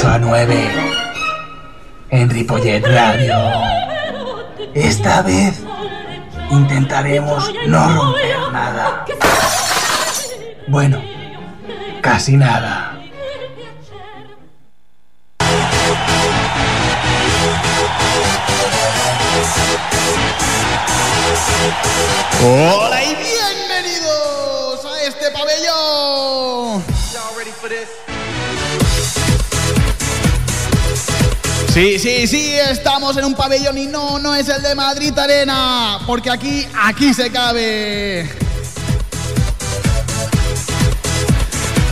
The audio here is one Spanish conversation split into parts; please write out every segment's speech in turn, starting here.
8 a 9 en Ripollet Radio. Esta vez intentaremos no romper nada. Bueno, casi nada. Hola Sí, sí, sí, estamos en un pabellón y no, no es el de Madrid Arena, porque aquí, aquí se cabe.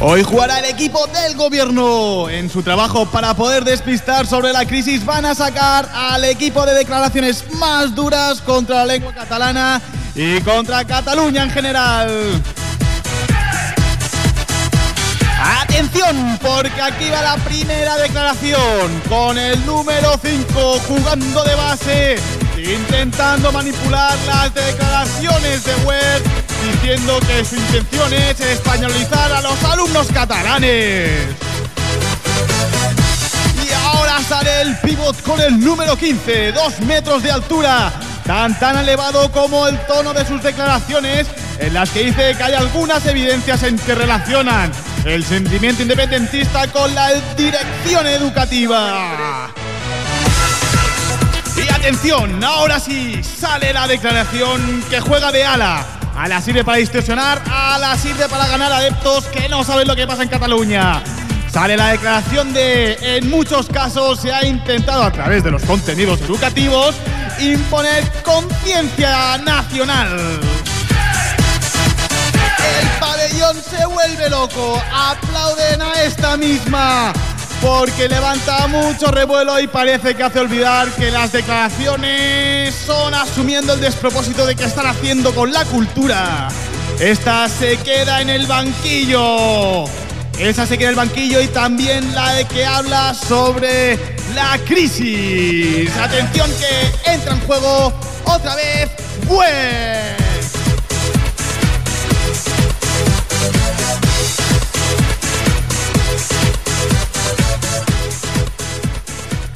Hoy jugará el equipo del gobierno. En su trabajo para poder despistar sobre la crisis van a sacar al equipo de declaraciones más duras contra la lengua catalana y contra Cataluña en general. Atención, porque aquí va la primera declaración con el número 5 jugando de base, intentando manipular las declaraciones de Web, diciendo que su intención es españolizar a los alumnos catalanes. Y ahora sale el pivot con el número 15, dos metros de altura, tan tan elevado como el tono de sus declaraciones, en las que dice que hay algunas evidencias en que relacionan el sentimiento independentista con la dirección educativa. Y atención, ahora sí, sale la declaración que juega de ala. Ala sirve para distorsionar, ala sirve para ganar adeptos que no saben lo que pasa en Cataluña. Sale la declaración de, en muchos casos se ha intentado a través de los contenidos educativos imponer conciencia nacional. El pabellón se vuelve loco, aplauden a esta misma, porque levanta mucho revuelo y parece que hace olvidar que las declaraciones son asumiendo el despropósito de que están haciendo con la cultura. Esta se queda en el banquillo. Esa se queda en el banquillo y también la de que habla sobre la crisis. Atención que entra en juego otra vez Web.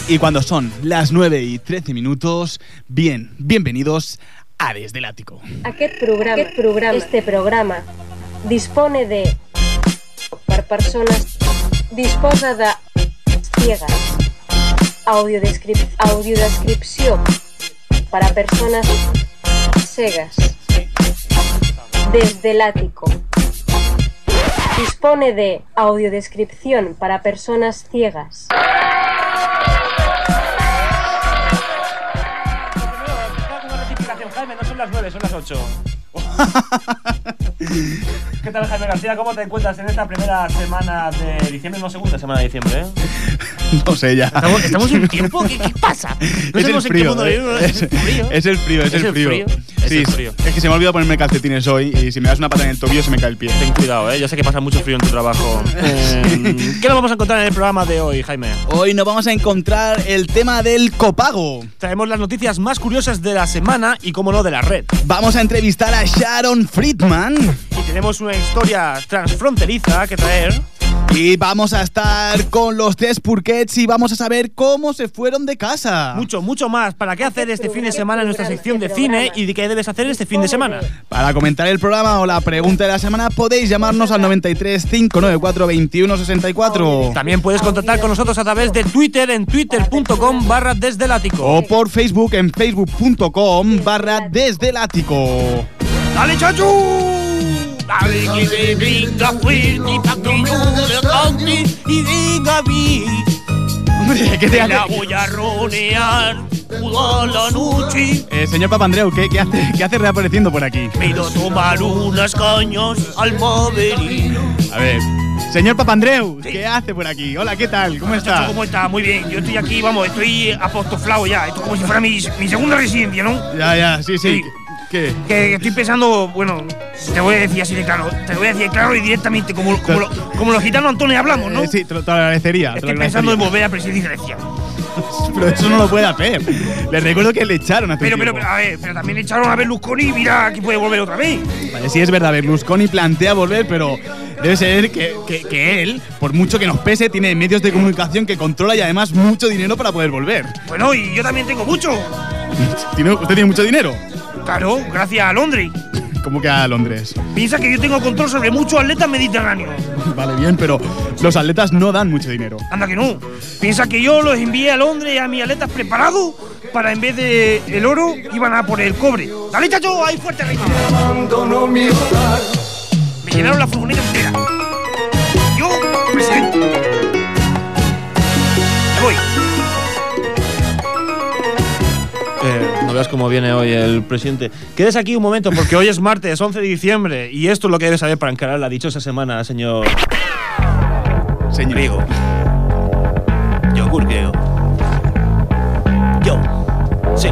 Y cuando son las 9 y 13 minutos, bien, bienvenidos a Desde el Ático. Aquest programa, aquest programa, este programa dispone de per persones disposa de ciegas audiodescrip audiodescripció para personas cegas desde el ático. Dispone de audiodescripción para personas ciegas las 9, son las 8. ¿Qué tal, Jaime García? ¿Cómo te encuentras en esta primera semana de diciembre? No, segunda semana de diciembre, ¿eh? No sé ya. ¿Estamos, estamos en tiempo? ¿Qué, qué pasa? No es el sabemos en qué frío. mundo eh. vivimos. Es, ¿Es el frío? es el frío, es, ¿Es el el frío. frío? Es Sí, el frío. Es que se me ha olvidado ponerme calcetines hoy y si me das una pata en el tobillo se me cae el pie. Ten cuidado, ¿eh? Yo sé que pasa mucho frío en tu trabajo. Eh, ¿Qué nos vamos a encontrar en el programa de hoy, Jaime? Hoy nos vamos a encontrar el tema del copago. Traemos las noticias más curiosas de la semana y, como no, de la red. Vamos a entrevistar a Sharon Friedman Y tenemos una historia transfronteriza que traer. Y vamos a estar con los tres Purquets y vamos a saber cómo se fueron de casa. Mucho, mucho más. ¿Para qué hacer este fin de semana en nuestra sección de cine y de qué debes hacer este fin de semana? Para comentar el programa o la pregunta de la semana podéis llamarnos al 93 594 21 64 También puedes contactar con nosotros a través de Twitter en twitter.com barra desde el ático. o por Facebook en facebook.com barra desde el ático. ¡Dale, chachu! Dale que brinda fuerte pa' que yo le cante y diga a mí Hombre, ¿qué te que la hace? voy a ronear toda la noche. Eh, señor Papandreou, ¿qué, qué hace, ¿qué hace reapareciendo por aquí? Me he tomar unas cañas al Maverick. A ver, Señor Papandreou, Sí. ¿qué hace por aquí? Hola, ¿qué tal? ¿Cómo Chacho, está? ¿Cómo está? Muy bien. Yo estoy aquí, vamos, estoy apostoflado ya. Esto es como si fuera mi, mi segunda residencia, ¿no? Ya, ya, sí, sí. Sí. ¿Qué? Que estoy pensando, bueno, te voy a decir así de claro. Te voy a decir claro y directamente, como, como, lo- como los gitanos Antonio hablamos, ¿no? Eh, sí, te lo, te lo agradecería. te lo Estoy pensando en volver a presidir Grecia. Pero eso no lo puede hacer. Le recuerdo que le echaron hace Pero, pero, pero, a ver, pero también echaron a Berlusconi y mira que puede volver otra vez. Vale, sí es verdad, Berlusconi plantea volver, pero debe ser que, que- que él, por mucho que nos pese, tiene medios de comunicación que controla y además mucho dinero para poder volver. Bueno, y yo también tengo mucho. ¿Tiene- ¿Usted tiene mucho dinero? Claro, gracias a Londres. ¿Cómo que a Londres? Piensa que yo tengo control sobre muchos atletas mediterráneos. Vale, bien, pero los atletas no dan mucho dinero. Anda que no. Piensa que yo los envié a Londres a mis atletas preparados para en vez de el oro iban a por el cobre. Dale, chacho, ahí fuerte ritmo. Me llenaron la furgoneta entera. Yo, presidente. Veas cómo viene hoy el presidente. Quedes aquí un momento, porque hoy es martes, 11 de diciembre, y esto es lo que debes saber para encarar la dichosa semana, señor. Señor. Griego. Yogur griego. Yo. Sí.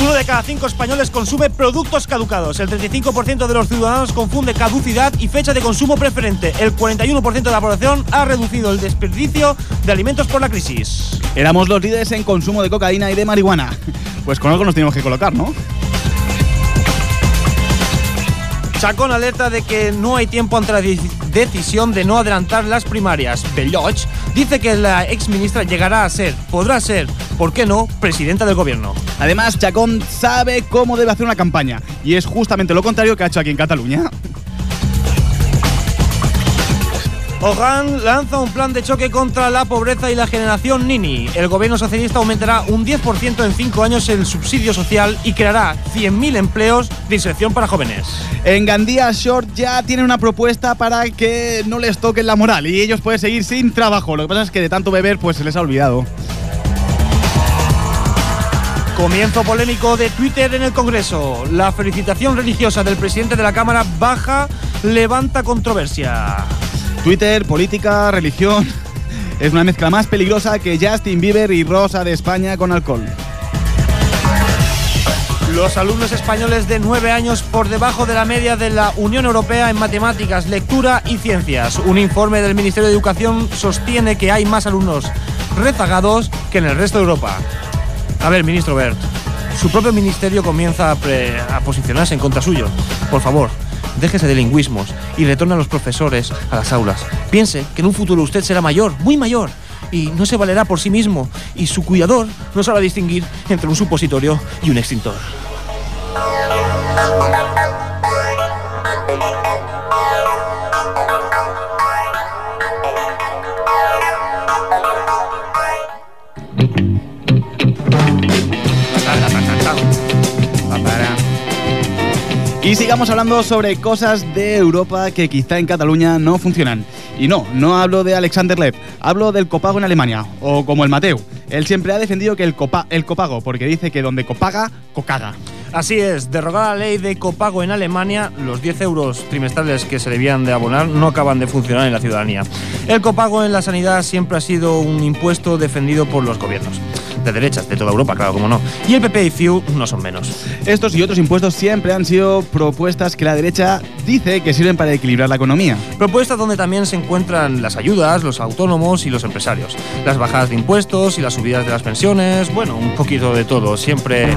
Uno de cada cinco españoles consume productos caducados. El 35% de los ciudadanos confunde caducidad y fecha de consumo preferente. El 41% de la población ha reducido el desperdicio de alimentos por la crisis. Éramos los líderes en consumo de cocaína y de marihuana. Pues con algo nos tenemos que colocar, ¿no? Chacón alerta de que no hay tiempo ante la de- decisión de no adelantar las primarias. Belloch dice que la exministra llegará a ser, podrá ser, ¿por qué no?, presidenta del gobierno. Además, Chacón sabe cómo debe hacer una campaña. Y es justamente lo contrario que ha hecho aquí en Cataluña. Hogan lanza un plan de choque contra la pobreza y la generación Nini. El gobierno socialista aumentará un 10% en 5 años el subsidio social y creará 100.000 empleos de inserción para jóvenes. En Gandía Short ya tienen una propuesta para que no les toquen la moral y ellos pueden seguir sin trabajo. Lo que pasa es que de tanto beber pues se les ha olvidado. Comienzo polémico de Twitter en el Congreso. La felicitación religiosa del presidente de la Cámara baja levanta controversia. Twitter, política, religión. Es una mezcla más peligrosa que Justin Bieber y Rosa de España con alcohol. Los alumnos españoles de 9 años por debajo de la media de la Unión Europea en matemáticas, lectura y ciencias. Un informe del Ministerio de Educación sostiene que hay más alumnos rezagados que en el resto de Europa. A ver, ministro Bert, su propio ministerio comienza a, a posicionarse en contra suyo. Por favor, déjese de lingüismos y retorne a los profesores a las aulas. Piense que en un futuro usted será mayor, muy mayor, y no se valerá por sí mismo, y su cuidador no sabrá distinguir entre un supositorio y un extintor. Y sigamos hablando sobre cosas de Europa que quizá en Cataluña no funcionan. Y no, no hablo de Alexander Lev, hablo del copago en Alemania, o como el Mateu. Él siempre ha defendido que el, copa, el copago, porque dice que donde copaga, cocaga. Así es, derogada la ley de copago en Alemania, los 10 euros trimestrales que se debían de abonar no acaban de funcionar en la ciudadanía. El copago en la sanidad siempre ha sido un impuesto defendido por los gobiernos. De derechas, de toda Europa, claro, como no. Y el PP y CIU no son menos. Estos y otros impuestos siempre han sido propuestas que la derecha dice que sirven para equilibrar la economía. Propuestas donde también se encuentran las ayudas, los autónomos y los empresarios. Las bajadas de impuestos y las subidas de las pensiones, bueno, un poquito de todo, siempre...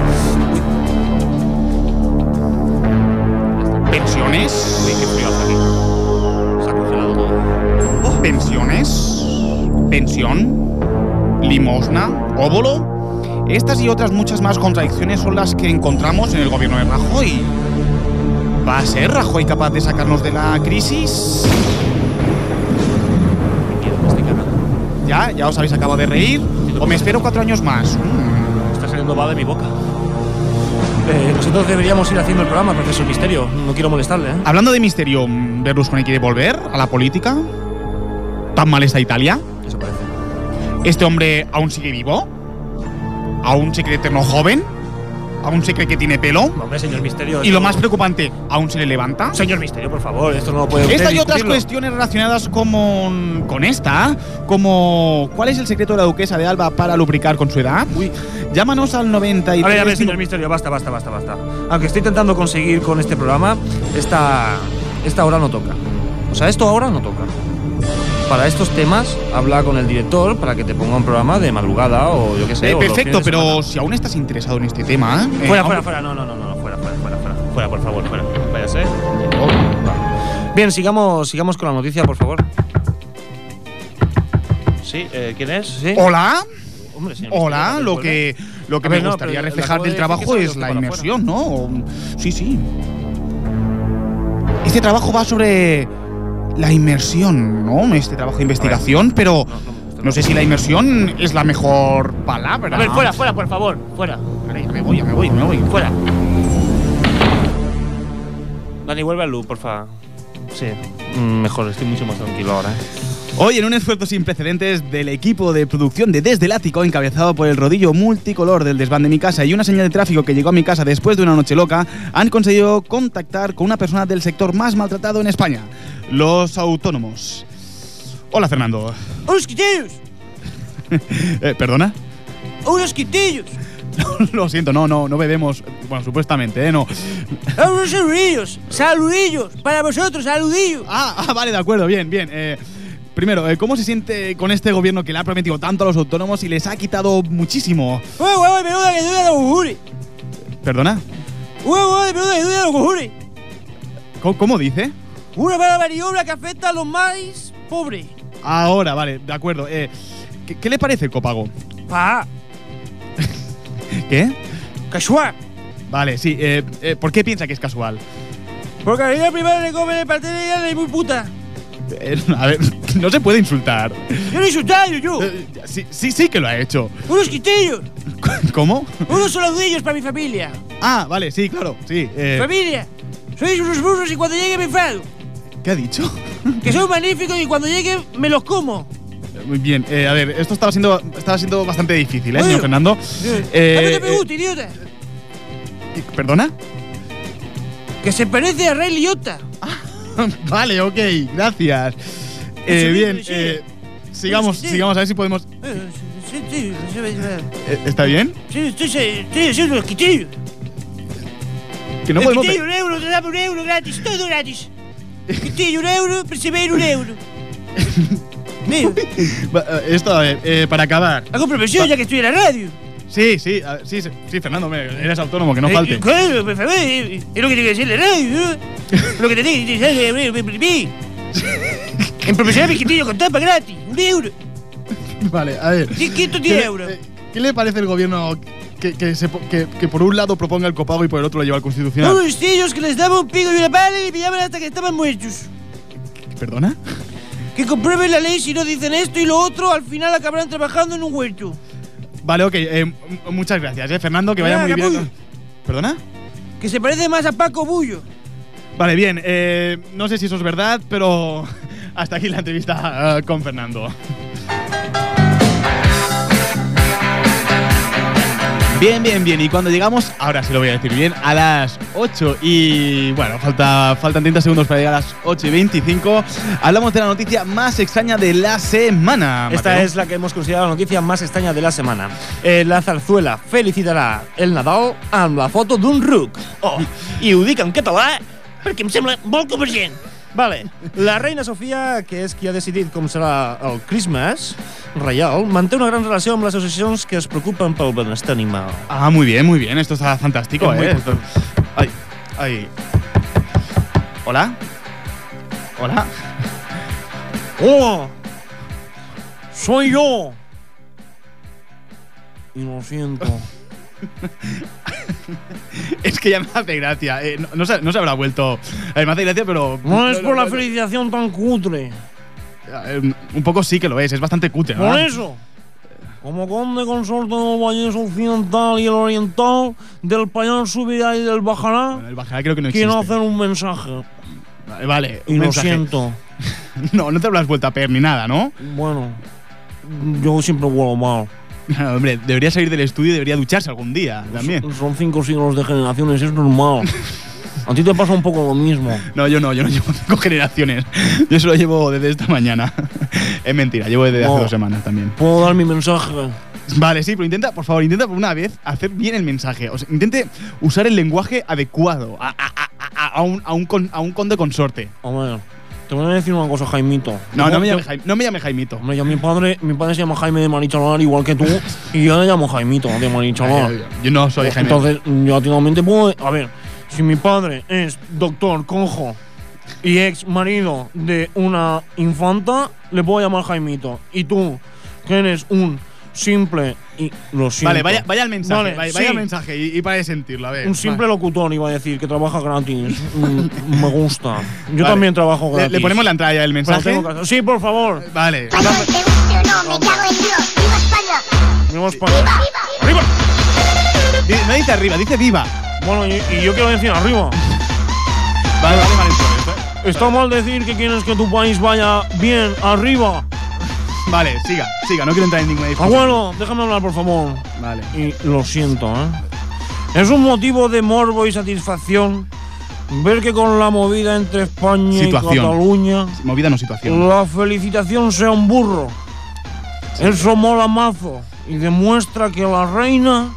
¿Pensiones? Uy, qué frío hace aquí. Se ha congelado todo. ¿Pensiones? ¿Pensión? ¿Limosna? ¿Óbolo? Estas y otras muchas más contradicciones son las que encontramos en el gobierno de Rajoy. ¿Va a ser Rajoy capaz de sacarnos de la crisis? ¿Ya? ¿Ya os habéis acabado de reír? ¿O me espero cuatro años más? Mm. Está saliendo va de mi boca. Eh, nosotros deberíamos ir haciendo el programa, profesor Misterio. No quiero molestarle, ¿eh? Hablando de misterio, ¿Berlusconi quiere volver a la política? ¿Tan mal está Italia? Eso parece. ¿Este hombre aún sigue vivo? ¿Aún se cree eterno joven? ¿Aún se cree que tiene pelo? Hombre, señor Misterio. Y lo más preocupante, ¿aún se le levanta? Señor Misterio, por favor, esto no lo puede Esta y otras cuestiones relacionadas como, con esta, como ¿cuál es el secreto de la duquesa de Alba para lubricar con su edad? Uy, llámanos al 93. A ver, a ver, señor Misterio, basta, basta, basta, basta. Aunque estoy intentando conseguir con este programa, esta, esta hora no toca. O sea, esto ahora no toca. Para estos temas, habla con el director para que te ponga un programa de madrugada o yo qué sé. Eh, perfecto, pero semana. si aún estás interesado en este tema. eh, Fuera, aún- fuera, fuera, no, no, no, no, fuera, fuera, fuera, fuera. Fuera, por favor, fuera. Váyase. Bien, sigamos, sigamos con la noticia, por favor. Sí, eh, ¿quién es? ¿Sí? Hola, Hombre, señor hola, lo que, lo que ver, me no, gustaría reflejar del trabajo es la inmersión, ¿no? O- Sí, sí. Este trabajo va sobre la inmersión, ¿no? Este trabajo de investigación, pero No, sé si la inmersión es la mejor palabra. A ver, fuera, fuera, por favor, fuera, Vale, me voy, me voy, me voy. fuera. Dani, vuelve al loop, por favor. Sí, mm, mejor, estoy mucho más tranquilo ahora. ¿eh? Hoy, en un esfuerzo sin precedentes del equipo de producción de Desde el Ático, encabezado por el rodillo multicolor del desván de mi casa y una señal de tráfico que llegó a mi casa después de una noche loca, han conseguido contactar con una persona del sector más maltratado en España, los autónomos. Hola, Fernando. ¡Unos quitillos! Eh, ¿Perdona? ¡Unos quitillos! Lo siento, no, no, no bebemos. Bueno, supuestamente, ¿eh? No. ¡Unos saludillos! ¡Saludillos! ¡Para vosotros, saludillos! Ah, ah, vale, de acuerdo, bien, bien. Eh, primero, eh, ¿cómo se siente con este gobierno que le ha prometido tanto a los autónomos y les ha quitado muchísimo? ¡Uy, huevo, menuda que duele a los! ¿Perdona? ¡Uy, huevo, menuda que duele a los! ¿Cómo, cómo dice? Una mala maniobra que afecta a los más pobres. Ahora, vale, de acuerdo. Eh, ¿qué, qué le parece el copago? ¡Pa! ¿Qué? ¡Casual! Vale, sí. Eh, eh, ¿Por qué piensa que es casual? Porque a la primera le come el pastel y ya muy puta. Eh, a ver, no se puede insultar. Yo no he insultado, yo. Eh, sí, sí, sí que lo ha hecho. ¡Unos quitillos! ¿Cómo? ¡Unos saludillos para mi familia! Ah, vale, sí, claro, sí. eh, ¡Familia! Sois unos burros y cuando llegue me enfado. ¿Qué ha dicho? Que son magníficos y cuando llegue me los como. Muy bien, eh, a ver, esto estaba siendo, estaba siendo bastante difícil, ¿eh, Oye. señor Fernando? Eh, te idiota. ¿Perdona? Que se parece a Ray Liotta. vale, ok, gracias. Eh, bien, eh, sigamos, sigamos a ver si podemos. Eh, eh, ¿Está bien? sí, estoy, haciendo los quitillos. Que no el podemos. quitillo, un euro, te dame un euro gratis, todo gratis. Quitillo, un euro, persevero, un euro. Va, eh, Esto, a ver, eh, para acabar. hago profesión ya que estoy en la radio. Sí, sí, a sí, sí, sí, Fernando, me- eres autónomo, que no Eh, falte. Claro, por favor, eh, es lo que tiene que decir la radio, ¿no? Lo que te tiene que decir. En profesión mi quitillo con tapa gratis, un euro. Vale, a ver. Sí, quito ¿Qué 10 le- euros. eh, ¿Qué le parece el gobierno que, que, se po- que- que por un lado proponga el copago y por el otro lo lleva al constitucional? Unos tíos que les daba un pico y una pala y pillaban hasta que estaban muertos. ¿Perdona? Que comprueben la ley si no dicen esto y lo otro, al final acabarán trabajando en un huerto. Vale, ok, eh, muchas gracias, eh, Fernando, que vaya muy bien. capullo. ¿Perdona? Que se parece más a Paco Bullo. Vale, bien, eh, no sé si eso es verdad, pero hasta aquí la entrevista eh, con Fernando. Bien, bien, bien. Y cuando llegamos, ahora sí lo voy a decir bien, a las 8 y bueno, falta, faltan 30 segundos para llegar a las 8 y 25. Hablamos de la noticia más extraña de la semana. Esta Mateo. es la que hemos considerado la noticia más extraña de la semana. Eh, la zarzuela felicitarà el Nadal amb la foto d'un ruc. Oh, i ho dic en català perquè em sembla molt convergent. Vale. La reina Sofia, que és qui ha decidit com serà el Christmas reial, manté una gran relació amb les associacions que es preocupen pel benestar animal. Ah, muy bien, muy bien. Esto está fantástico, muy eh. Ay, ay. ¿Hola? ¿Hola? ¡Hola! ¡Soy yo! Y lo siento. Es que ya me hace gracia. eh, no, no se, no se habrá vuelto. eh, me hace gracia, pero. No es por la no, felicitación tan cutre. eh, un poco sí que lo es, es bastante cutre, ¿no? Por eso, como conde consorte del Vallés Occidental y el Oriental, del Payán subirá y del bajará, El bajará creo que no quiero hacer un mensaje. Vale, Vale, Y un lo mensaje. siento. No, no te habrás vuelto a per ni nada, ¿no? Bueno, yo siempre vuelo mal. Hombre, debería salir del estudio y debería ducharse algún día también. Son cinco siglos de generaciones, es normal. A ti te pasa un poco lo mismo. No, yo no, yo no llevo cinco generaciones. Yo solo llevo desde esta mañana. Es mentira, llevo desde hace No. dos semanas también. ¿Puedo dar mi mensaje? Vale, sí, pero intenta, por favor, intenta por una vez hacer bien el mensaje. O sea, intente usar el lenguaje adecuado a, a- a- a- a un, a, un con- a un conde consorte. A ver, te voy a decir una cosa, Jaimito. No, no me llame, no me llame Jaimito. Hombre, mi padre, mi padre se llama Jaime de Marichalar, igual que tú, y yo le llamo Jaimito de Marichalar. Yo, yo no soy Jaime. Entonces, yo antiguamente puedo. A ver, si mi padre es doctor cojo y ex marido de una infanta, le puedo llamar Jaimito. Y tú, que eres un simple y lo siento. Vale, vaya, vaya al mensaje. Vale, vaya, sí. vaya mensaje y, y para de sentirlo, a ver. Un simple va. locutor iba a decir que trabaja gratis. Mm, me gusta. Yo Vale. también trabajo Le, gratis. le ponemos la entrada ya del mensaje. que- Sí, por favor. Vale. O no, me cago en Dios. ¡Viva España! Vamos para- ¡Viva, viva! ¡Arriba! No dice arriba, dice viva. Bueno, y, y yo quiero decir arriba. Vale, vale, vale. ¿eh? Está mal decir que quieres que tu país vaya bien arriba. Vale, siga, siga, no quiero entrar en ninguna discusión. Abuelo, déjame hablar, por favor. Vale. Y lo siento, ¿eh? Es un motivo de morbo y satisfacción ver que con la movida entre España Situación. y Cataluña Movida no situación. la felicitación sea un burro. Eso mola mazo y demuestra que la reina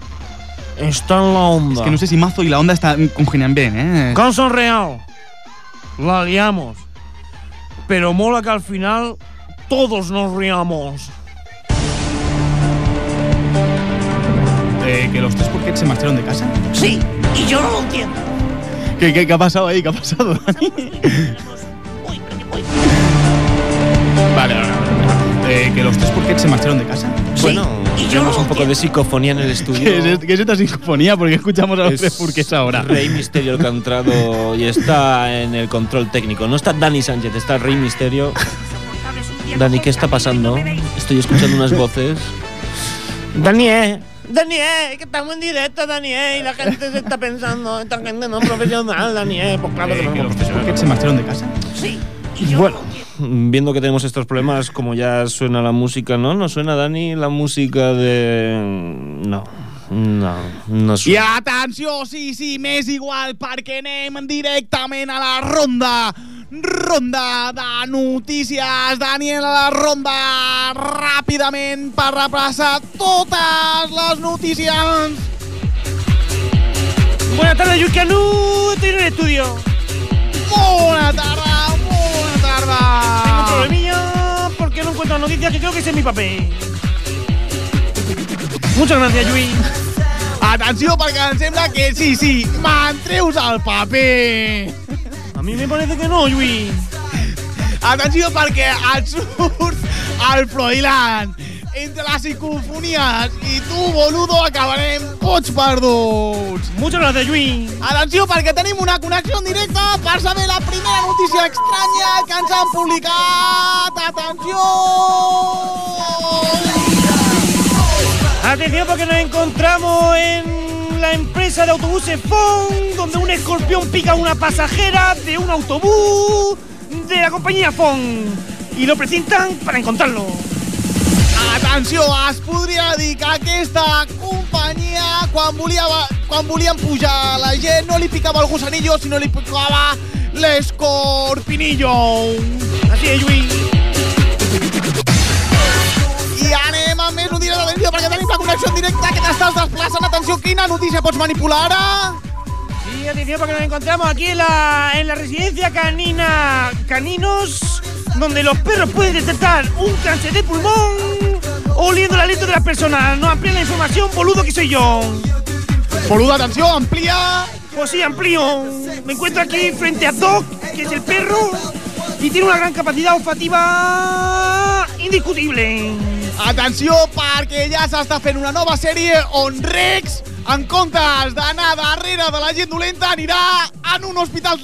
está en la onda. Es que no sé si Mazo y la onda están congenian bien, ¿eh? Casa Real. La liamos. Pero mola que al final todos nos riamos. Eh, que los tres Purquets se marcharon de casa. Sí, y yo no lo entiendo. ¿Qué, qué, qué ha pasado ahí? ¿Qué ha pasado, Dani? Uy, voy. Vale, no, no, no. Eh, que los tres Purquets se marcharon de casa. Bueno, y yo tenemos un poco de psicofonía en el estudio. ¿Qué es, qué es esta sinfonía? Porque escuchamos a los Es tres Purquets ahora. Rey Misterio el que ha entrado y está en el control técnico. No está Dani Sánchez, está Rey Misterio. Dani, ¿qué está pasando? Estoy escuchando unas voces. Daniel, Daniel, que estamos en directo, Daniel, y la gente se está pensando, esta gente no es profesional, Daniel, pues claro que Eh, no los tres profesionales. Purquets se marcharon de casa. Sí, y Bueno, viendo que tenemos estos problemas, como ya suena la música, ¿no? ¿No suena, Dani, la música de...? No, no, no I suena. atenció, sí, sí, m'és igual perquè anem directament a la ronda. Ronda de notícies. Daniel a la ronda ràpidament per repassar totes les notícies. Buenas tardes, Yurkanu, estoy en el estudio. Bona tarda, Tengo un tarda. problemilla porque no encuentro las noticias que creo que ese es mi papel. Muchas gracias, Yui. Atenció, perquè em sembla que sí, sí, me'n treus el paper. A mí me parece que no, Yui. Atenció perquè et surt el Froilán. Entre les psicofonies i tu, boludo, acabarem tots perduts. Muchas gracias, Yui. Atenció perquè tenim una connexió en directe per saber la primera notícia estranya que ens han publicat. Atenció! Atención porque nos encontramos en la empresa de autobuses FON, donde un escorpión pica a una pasajera de un autobús de la compañía FON. Y lo precintan para encontrarlo. Atenció, es podria dir que aquesta companyia, quan, volia, quan volien pujar la gent, no li picava el gusanillo, sinó li picava l'escorpinillo. Así es, Yui. D'atenció perquè tenim la connexió en directe que t'estàs desplaçant. Atenció, quina notícia pots manipular ara? Sí, atención porque nos encontramos aquí en la, en la residencia canina Caninos, donde los perros pueden detectar un cáncer de pulmón oliendo el aliento de las personas. No amplíen la información, boludo que soy yo. Boluda, atenció, amplia. Pues sí, amplío. Me encuentro aquí frente a Doc, que es el perro, y tiene una gran capacidad olfativa indiscutible. Atenció, perquè ja s'està fent una nova sèrie on Rex, en comptes d'anar darrere de la gent dolenta, anirà en un hospital...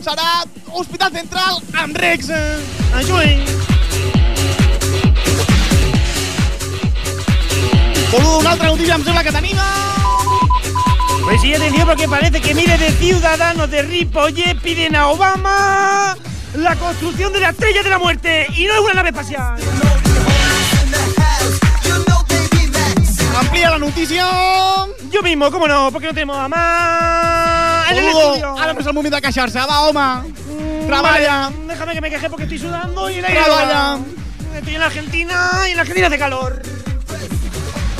Serà Hospital Central amb Rex. És. Boludo, una altra notícia em sembla que tenim. Pues sí, atención, porque parece que miles de ciudadanos de Ripollet piden a Obama la construcción de la estrella de la muerte y no es una nave espacial. La notícia! Yo mismo, cómo no, porque no tenemos a más. Ara no és el moment de queixar-se, va, home! Mm, vale, déjame que me queje porque estoy sudando y el aire va. Estoy en la Argentina y en la Argentina hace calor.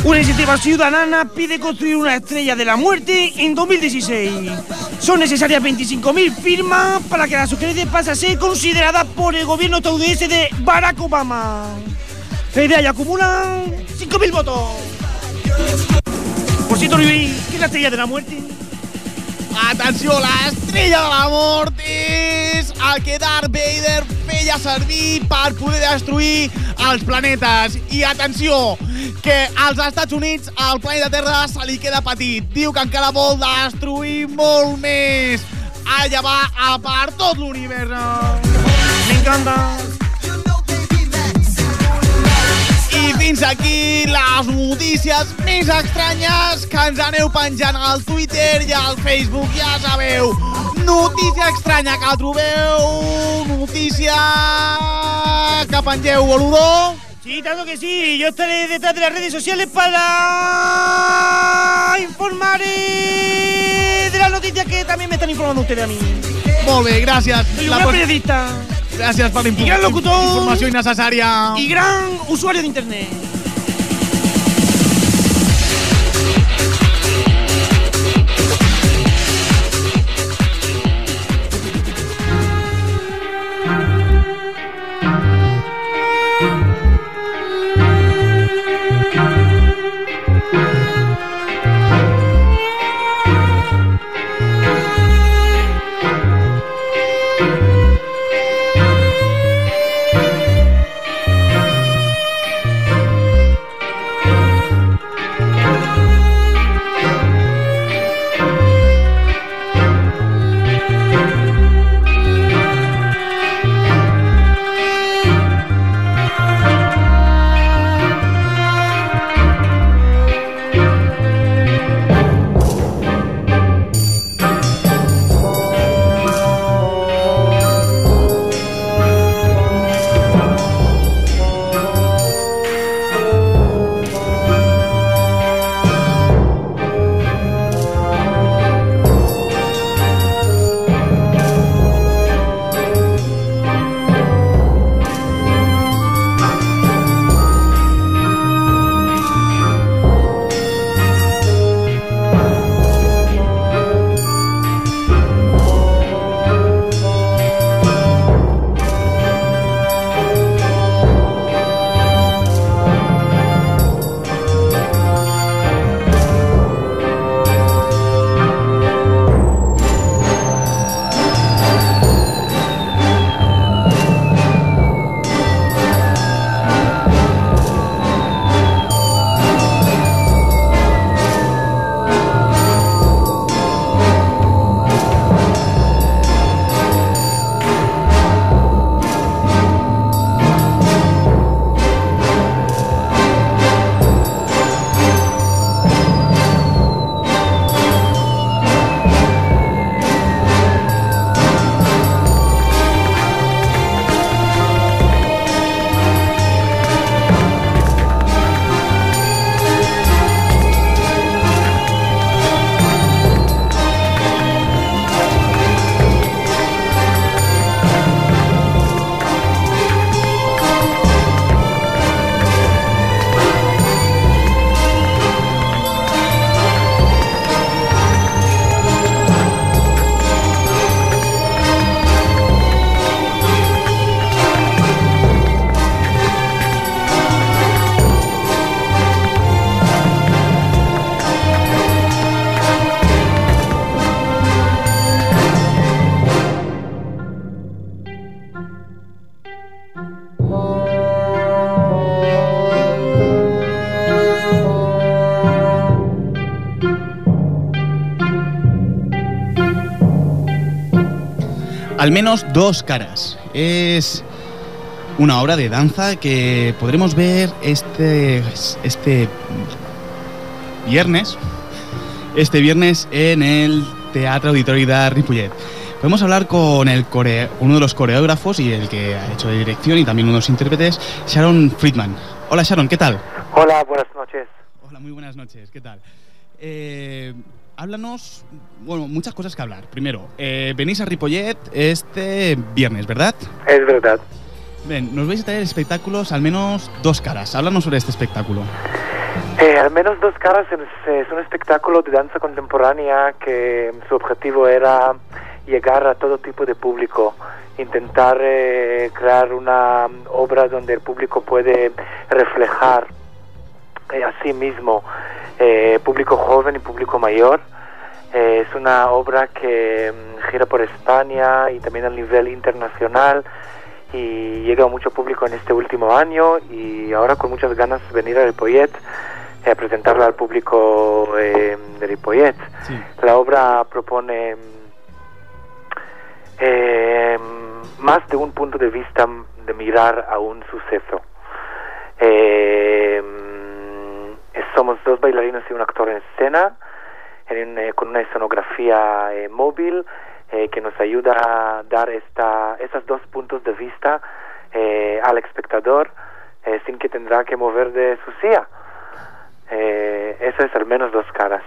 Una iniciativa ciudadana pide construir una estrella de la muerte en 2016. Son necesarias 25.000 firmas para que la sugerencia pase a ser considerada por el gobierno estadounidense de Barack Obama. La idea ya acumulan 5.000 votos. Por cierto, Luis, ¿qué es la estrella de la muerte? Atenció, l'estrella de la mort és el que Darth Vader feia servir per poder destruir els planetes. I atenció, que als Estats Units el planeta Terra se li queda petit. Diu que encara vol destruir molt més. Allà va a per tot l'univers. Me I fins aquí les notícies més estranyes que ens aneu penjant al Twitter i al Facebook, ja sabeu. Notícia estranya que trobeu, notícia que pengeu, boludo. Sí, tanto que sí. Yo estaré detrás de las redes sociales para informar de las noticias que también me están informando ustedes a mí. Molt bé, gràcies. Soy un La gran periodista Gràcies per la I gran locutor. informació innecessària. y gran usuario de internet. Al menos dos caras. Es una obra de danza que podremos ver este, este viernes. Este viernes en el Teatro Auditori de Ripollet. Podemos hablar con el core- uno de los coreógrafos y el que ha hecho de dirección y también uno de los intérpretes, Sharon Friedman. Hola Sharon, ¿qué tal? Hola, buenas noches. Hola, muy buenas noches, ¿qué tal? Eh, háblanos, bueno, muchas cosas que hablar. Primero, eh, venís a Ripollet este viernes, ¿verdad? Es verdad. Nos vais a traer espectáculos, al menos dos caras. Háblanos sobre este espectáculo. Eh, al menos dos caras es, es un espectáculo de danza contemporánea que su objetivo era llegar a todo tipo de público, intentar eh, crear una obra donde el público puede reflejar eh, a sí mismo, eh, público joven y público mayor. Eh, es una obra que mm, gira por España y también a nivel internacional y llega a mucho público en este último año y ahora con muchas ganas de venir a Ripollet eh, a presentarla al público de Ripollet. Sí. La obra propone más de un punto de vista de mirar a un suceso. Eh, somos dos bailarinos y un actor en escena, en, eh, con una escenografía eh, móvil eh, que nos ayuda a dar esta, esos dos puntos de vista eh, al espectador eh, sin que tendrá que mover de su silla. Eso es al menos dos caras.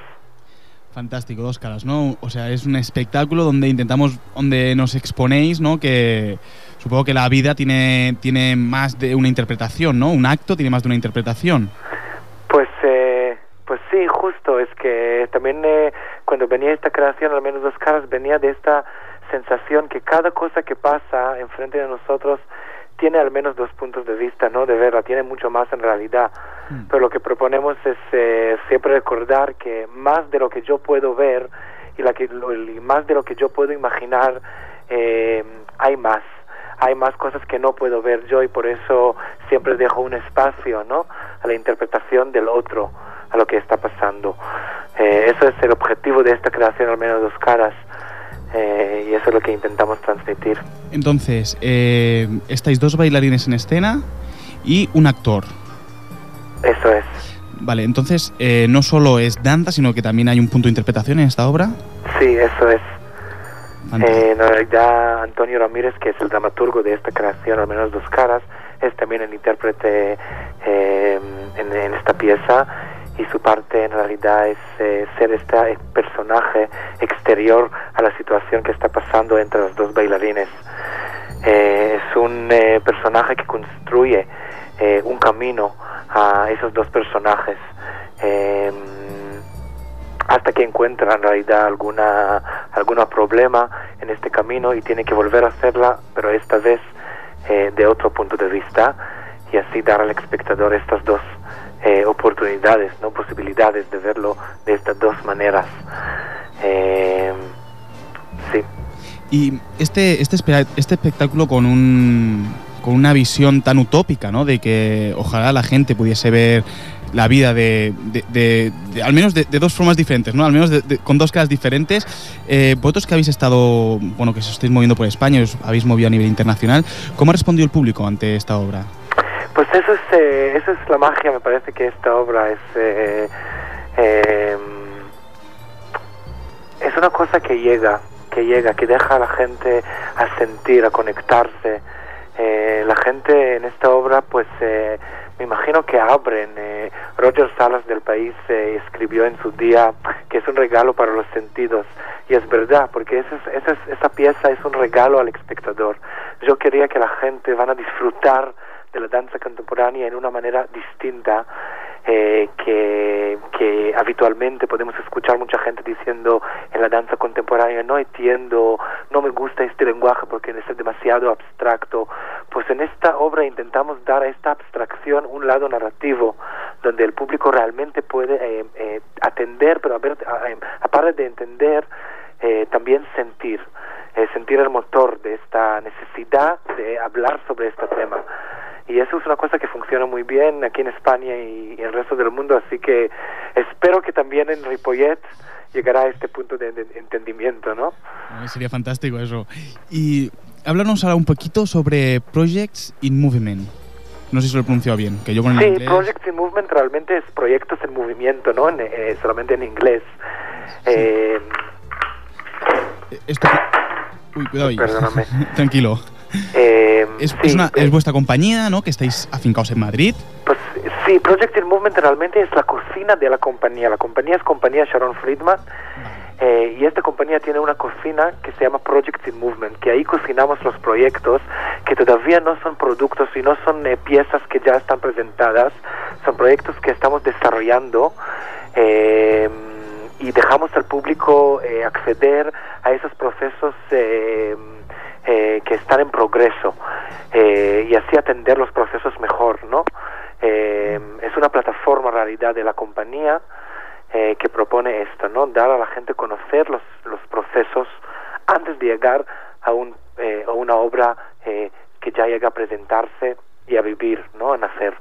Fantástico, dos caras, ¿no? O sea, es un espectáculo donde intentamos, donde nos exponéis, ¿no? Que supongo que la vida tiene, tiene más de una interpretación, ¿no? Un acto tiene más de una interpretación. Pues, eh, pues sí, justo. Es que también eh, cuando venía esta creación, al menos dos caras, venía de esta sensación que cada cosa que pasa enfrente de nosotros tiene al menos dos puntos de vista, ¿no? De verla, tiene mucho más en realidad. Mm. Pero lo que proponemos es eh, siempre recordar que más de lo que yo puedo ver y, la que, lo- y más de lo que yo puedo imaginar, eh, hay más. Hay más cosas que no puedo ver yo y por eso siempre dejo un espacio, ¿no? A la interpretación del otro, a lo que está pasando. Eh, eso es el objetivo de esta creación, al menos dos caras. Eh, y eso es lo que intentamos transmitir. Entonces, eh, estáis dos bailarines en escena y un actor. Eso es. Vale, entonces eh, no solo es danza, sino que también hay un punto de interpretación en esta obra. Sí, eso es. Eh, en realidad, Antonio Ramírez, que es el dramaturgo de esta creación, al menos dos caras, es también el intérprete eh, en, esta pieza y su parte en realidad es eh, ser este personaje exterior a la situación que está pasando entre los dos bailarines. Eh, es un eh, personaje que construye eh, un camino a esos dos personajes. Hasta que encuentra en realidad alguna algún problema en este camino y tiene que volver a hacerla, pero esta vez eh, de otro punto de vista y así dar al espectador estas dos eh, oportunidades, no posibilidades de verlo de estas dos maneras. Eh, sí. Y este, este, este espectáculo con un con una visión tan utópica, ¿no? De que ojalá la gente pudiese ver la vida de, al menos de, dos formas diferentes, ¿no? Al menos con dos caras diferentes. Eh, vosotros que habéis estado, bueno, que os estáis moviendo por España, os habéis movido a nivel internacional, ¿cómo ha respondido el público ante esta obra? Pues eso es, eh, eso es la magia, me parece que esta obra es, eh, eh, es una cosa que llega, que llega, que deja a la gente a sentir, a conectarse. Eh, la gente en esta obra, pues eh, me imagino que abren. eh, Roger Salas del país eh, escribió en su día que es un regalo para los sentidos. Y es verdad, porque esa, es- esa, es- esa pieza es un regalo al espectador. Yo quería que la gente van a disfrutar de la danza contemporánea en una manera distinta eh, que, que habitualmente podemos escuchar mucha gente diciendo en la danza contemporánea no entiendo, no me gusta este lenguaje porque es demasiado abstracto. Pues en esta obra intentamos dar a esta abstracción un lado narrativo donde el público realmente puede eh, eh, atender, pero a ver, eh, aparte de entender, también sentir, sentir el motor de esta necesidad de hablar sobre este tema. Y eso es una cosa que funciona muy bien aquí en España y, y el resto del mundo, así que espero que también en Ripollet llegará a este punto de, de entendimiento, ¿no? Sería fantástico eso. Y háblanos ahora un poquito sobre Projects in Movement. No sé si lo he pronunciado bien, que yo con el Sí, inglés... Projects in Movement realmente es proyectos en movimiento, ¿no? En, eh, solamente en inglés. Eh, Eh, Esto... Uy, cuidado ahí. Perdóname. Tranquilo. Eh, Es, sí, es una, eh, es vuestra compañía, ¿no? Que estáis afincados en Madrid. Pues Sí, Project in Movement realmente es la cocina de la compañía. La compañía es compañía Sharon Friedman eh, y esta compañía tiene una cocina que se llama Project in Movement, que ahí cocinamos los proyectos que todavía no son productos y no son eh, piezas que ya están presentadas, son proyectos que estamos desarrollando. eh, y dejamos al público eh, acceder a esos procesos eh, que están en progreso eh, y así atender los procesos mejor, ¿no? Eh, es una plataforma realidad de la compañía eh, que propone esto, ¿no? Dar a la gente conocer los, los procesos antes de llegar a, un, eh, a una obra eh, que ya llega a presentarse y a vivir, ¿no? A nacer.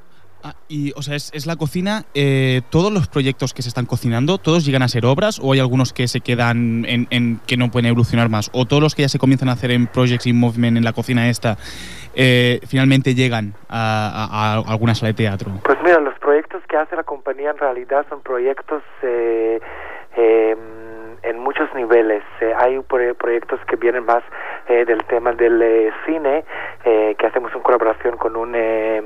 Ah, y, o sea, es, la cocina. eh, ¿Todos los proyectos que se están cocinando, todos llegan a ser obras o hay algunos que se quedan en, en que no pueden evolucionar más? ¿O todos los que ya se comienzan a hacer en Projects in Movement, en la cocina esta, eh, finalmente llegan a, a- a alguna sala de teatro? Pues mira, los proyectos que hace la compañía en realidad son proyectos eh, eh, en muchos niveles. Eh, hay pro- proyectos que vienen más eh, del tema del eh, cine, eh, que hacemos en colaboración con un, eh,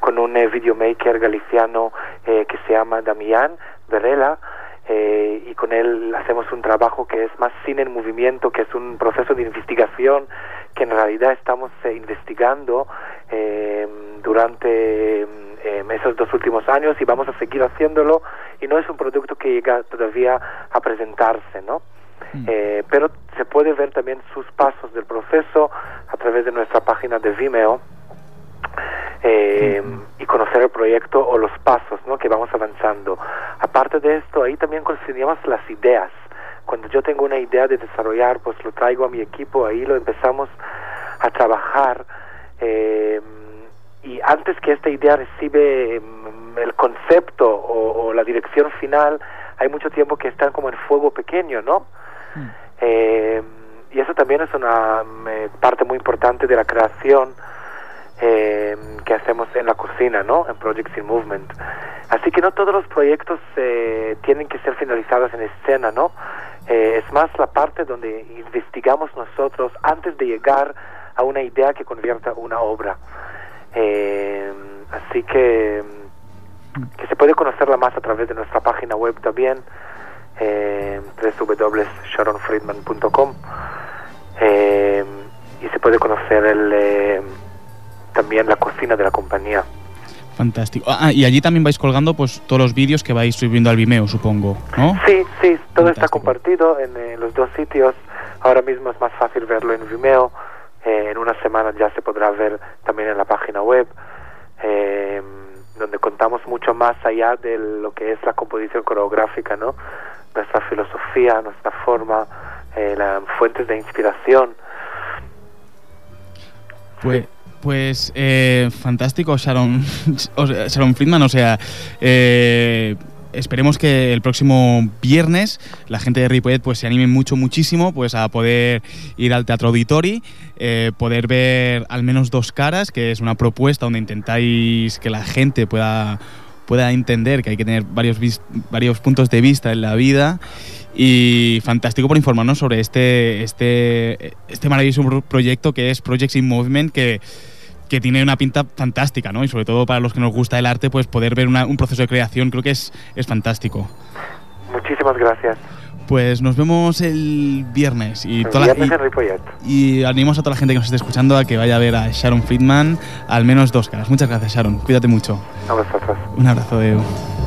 con un eh, videomaker galiciano que se llama Damián Verela. eh, y con él hacemos un trabajo que es más cine en movimiento, que es un proceso de investigación que en realidad estamos investigando eh, durante eh, esos dos últimos años y vamos a seguir haciéndolo y no es un producto que llega todavía a presentarse, ¿no? Eh, pero se puede ver también sus pasos del proceso a través de nuestra página de Vimeo eh, y conocer el proyecto o los pasos ¿no? que vamos avanzando. Aparte de esto, ahí también consideramos las ideas. Cuando yo tengo una idea de desarrollar, pues lo traigo a mi equipo, ahí lo empezamos a trabajar. eh, y antes que esta idea recibe mm, el concepto o, o la dirección final, hay mucho tiempo que están como en fuego pequeño, ¿no? Eh, y eso también es una mm, eh, parte muy importante de la creación eh, que hacemos en la cocina, ¿no? En Projects in Movement. Así que no todos los proyectos eh, tienen que ser finalizados en escena, ¿no? Eh, es más la parte donde investigamos nosotros antes de llegar a una idea que convierta una obra. Eh, así que, que se puede conocerla más a través de nuestra página web también, eh, www.sharonfriedman.com eh, y se puede conocer el, eh, también la cocina de la compañía. Fantástico. Ah, y allí también vais colgando pues todos los vídeos que vais subiendo al Vimeo, supongo, ¿no? Sí, sí, todo está compartido en eh, los dos sitios. Ahora mismo es más fácil verlo en Vimeo. En una semana ya se podrá ver también en la página web, eh, donde contamos mucho más allá de lo que es la composición coreográfica, ¿no? Nuestra filosofía, nuestra forma, eh, las fuentes de inspiración. Pues, pues eh, fantástico, Sharon, Sharon Friedman. O sea, esperemos que el próximo viernes la gente de Ripollet pues, se anime mucho, muchísimo pues, a poder ir al Teatro Auditori, eh, poder ver al menos dos caras, que es una propuesta donde intentáis que la gente pueda pueda entender que hay que tener varios, varios puntos de vista en la vida. Y fantástico por informarnos sobre este, este, este maravilloso pro- proyecto que es Projects in Movement que, que tiene una pinta fantástica, ¿no? Y sobre todo para los que nos gusta el arte, pues poder ver una- un proceso de creación creo que es, es fantástico. Muchísimas gracias. Pues nos vemos el viernes y, El toda la- viernes en Ripollet. y, y animamos a toda la gente que nos esté escuchando a que vaya a ver a Sharon Friedman al menos dos caras. Muchas gracias, Sharon. Cuídate mucho. A vosotros. Un abrazo, Deu.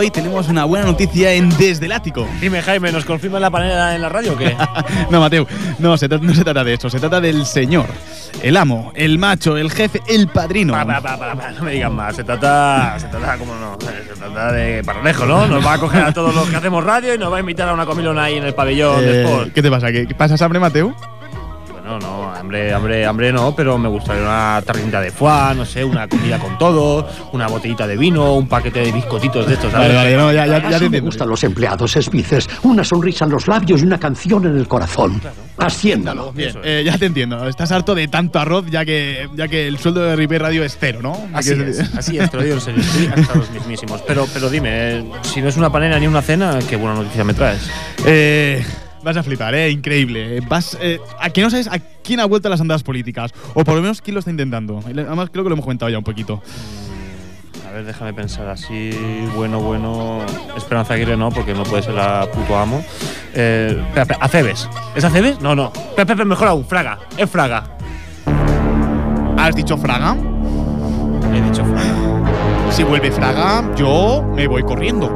Hoy tenemos una buena noticia en Desde el Ático. Dime, Jaime, ¿nos confirman la panela en la radio o qué? no, Mateo, no se, no se trata de eso, se trata del señor, el amo, el macho, el jefe, el padrino. Pa, pa, pa, no me digas más. Se trata, se trata, como no, se trata de Paralejo, ¿no? Nos va a coger a todos los que hacemos radio y nos va a invitar a una comilona ahí en el pabellón de Eh, Sport. ¿Qué te pasa? ¿Qué, qué pasas hambre, Mateo? Bueno, no, hambre, hambre, hambre no, pero me gustaría una tarrita de foie, no sé, una comida con todo, una botellita de vino, un paquete de biscotitos de estos, ¿sabes? Vale, vale, no, ya, ya, ya te me entiendo. gustan los empleados, Smithers. Una sonrisa en los labios y una canción en el corazón. Haciéndalo. Bien, eh, ya te entiendo. Estás harto de tanto arroz ya que, ya que el sueldo de River Radio es cero, ¿no? Así es, así es, te lo digo en serio, estoy hasta los mismísimos. Pero, pero dime, eh, si no es una panera ni una cena, qué buena noticia me traes. Eh, vas a flipar, ¿eh? Increíble. Eh, Vas, eh, ¿A que no sabes a quién ha vuelto a las andadas políticas? O por lo menos quién lo está intentando. Además, creo que lo hemos comentado ya un poquito. A ver, déjame pensar así, bueno, bueno. Esperanza Aguirre no, porque no puede ser la puto amo. Eh, espera, espera, ¿Acebes? ¿Es Acebes? No, no. Espera, espera, mejor aún, Fraga. Es Fraga. ¿Has dicho Fraga? He dicho Fraga. Si vuelve Fraga, yo me voy corriendo.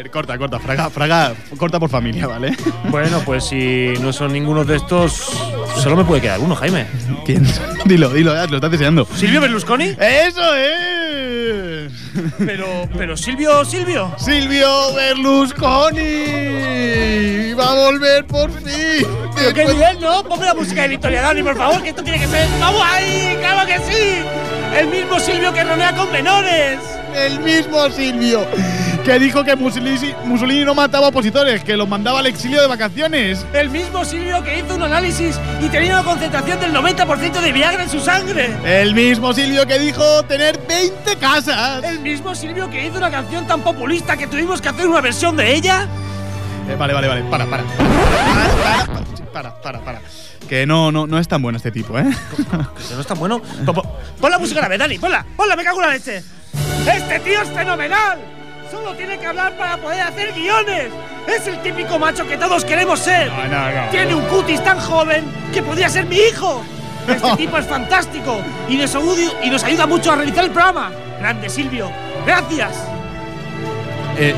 Ver, corta, corta. Fraga, Fraga, corta por familia, ¿vale? Bueno, pues si no son ninguno de estos, solo me puede quedar uno, Jaime. ¿Quién? dilo, dilo, lo estás deseando. ¿Silvio Berlusconi? ¡Eso es! Pero, pero Silvio, Silvio. Silvio Berlusconi. Va a volver por fin. Pero qué nivel, ¿no? Ponme la música de Victoria Dani, por favor, que esto tiene que ser. ¡Vamos ahí! ¡Claro que sí! El mismo Silvio que ronea con menores. El mismo Silvio que dijo que Mussolini, Mussolini no mataba opositores, que los mandaba al exilio de vacaciones. El mismo Silvio que hizo un análisis y tenía una concentración del 90% de Viagra en su sangre. El mismo Silvio que dijo tener 20 casas. El mismo Silvio que hizo una canción tan populista que tuvimos que hacer una versión de ella. Eh, vale, vale, vale. Para, para. Para, para, para, para, para. Que no, no, no es tan bueno este tipo, ¿eh? Que no es tan bueno. Pon, la música a la vez, Dani, ponla, ponla, me cago en la leche. Este tío es fenomenal. Solo tiene que hablar para poder hacer guiones. Es el típico macho que todos queremos ser. No, no, no. Tiene un cutis tan joven que podría ser mi hijo. Este tipo es fantástico y nos, audio- y nos ayuda mucho a realizar el programa. Grande Silvio, gracias. Eh,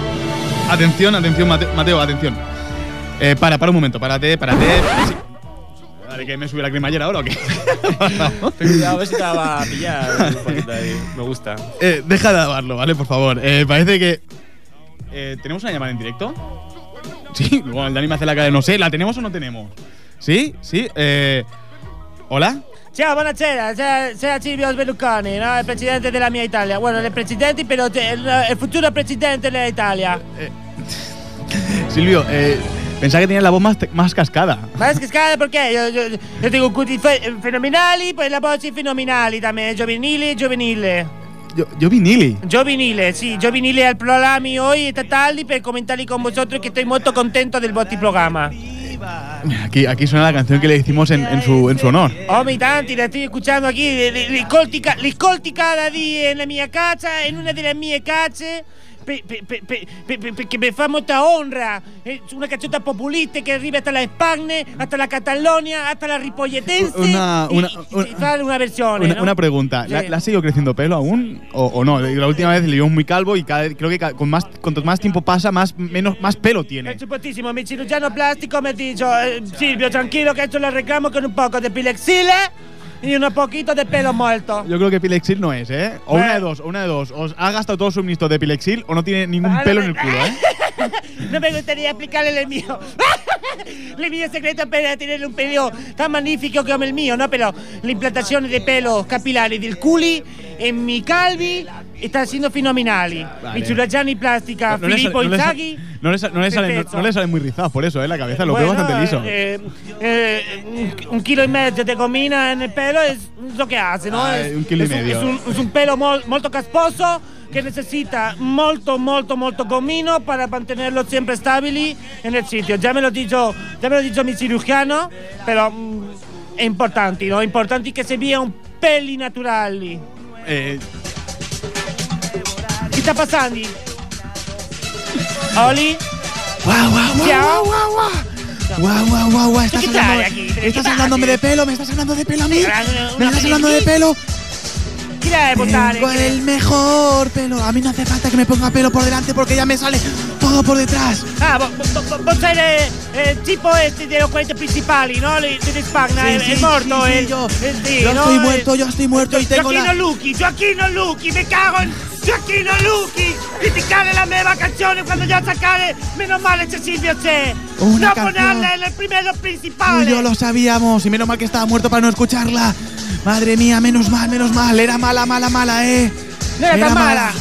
atención, atención, Mate- Mateo, atención. Eh, para, para un momento, párate, párate. Vale, que me sube la cremallera ahora o qué? Cuidado, a ver si te la va a pillar. un ahí. Me gusta. Eh, deja de lavarlo, ¿vale? Por favor. Eh, parece que. Eh, ¿Tenemos una llamada en directo? Sí, bueno, el Dani me hace la cara de no sé, ¿la tenemos o no tenemos? ¿Sí? ¿Sí? Eh, ¿Hola? Ciao, buonasera, sono Silvio Berlusconi, ¿no? el presidente de la mia Italia. Bueno, el presidente, el, el futuro presidente de la Italia. Silvio, eh, pensaba que tenías la voz más, más cascada. Ma che scala perché io, io, io tengo cuti fe- fenomenali, poi la voce fenomenali también, giovanile, giovanile. Yo, yo vi Nili. Giovanile, sì, giovanile al programma hoy esta tarde per comentarli con vosotros que estoy molto contento del vostro programma. Aquí, aquí suena la canción que le hicimos en, en su, en su honor. Oh, mi tanti, la estoy escuchando aquí, ascolti cada día en la mia casa, en una delle mie case. pe- pe- pe- Perché mi fa molta honra. Es una canzone populista que arriba hasta la Spagna, hasta la Cataluña, hasta la Ripolletense. Una- una- y- una- y una versione. Una, ¿no? una pregunta, ¿la, Sí. la ha seguido creciendo pelo aún o, o no? La última vez le vio muy calvo y cada, creo que ca- con más, cuanto más tiempo pasa, más, menos, más pelo tiene. Per supuestissimo, mi cirurgiano plastico mi ha dicho, eh, Silvio, tranquilo que esto lo arreglamos con un poco de pilexile y un poquito de pelo muerto. Yo creo que Pilexil no es, ¿eh? O una de dos, o una de dos. Os ha gastado todo su suministro de Pilexil o no tiene ningún Vale, pelo en el culo, ¿eh? No me gustaría explicarle el mío. El mío secreto para tener un pelo tan magnífico como el mío, ¿no? Pero la implantación de pelos capilares del culi en mi calvi están siendo fenomenali. Vale. Mi cirurgiani plastica, No sale- Filippo no le sale- Inzaghi. no le no le sale- no- no le sale muy rizado por eso, ¿eh? La cabeza lo veo Bueno, bastante liso. eh, eh, un- un kilo y medio de gomina en el pelo es lo que hace, ¿no? Ah, es, un kilo y es medio. es un, es un pelo mol- molto casposo que necesita molto, molto, molto gomino para mantenerlo siempre stabili en el sitio. Ya me lo dicho, ya me lo dicho mi cirujano, pero mm, è importante, ¿no? Importante que se vea un peli naturali. Eh, ¿Qué está pasando? Oli? ¡Guau, guau, guau, guau, guau, guau! ¡Guau, guau, guau, guau! Estás, ¿Qué hablando, hablándome de pelo, me estás hablando de pelo a mí. ¿Me estás hablando de pelo? Tengo el mejor pelo. A mí no hace falta que me ponga pelo por delante porque ya me sale todo por detrás. Ah, vos, eh, eh, tipo este de los cuentos principali, ¿no? De Spagna, Sí, el, sí, el morto, sí, el, yo- el- yo ¿no? estoy El- muerto, yo estoy muerto y tengo Gioacchino la- Lucchi, Gioacchino Lucchi, me cago in Gioacchino Lucchi! Criticare la mia canzone quando già saccare, meno male c'è Silvio c'è! Una no canción. ponerla en el primero principal. yo lo sabíamos y menos mal que estaba muerto para no escucharla. Madre mía, menos mal, menos mal. Era mala, mala, mala, eh. No era tan mala.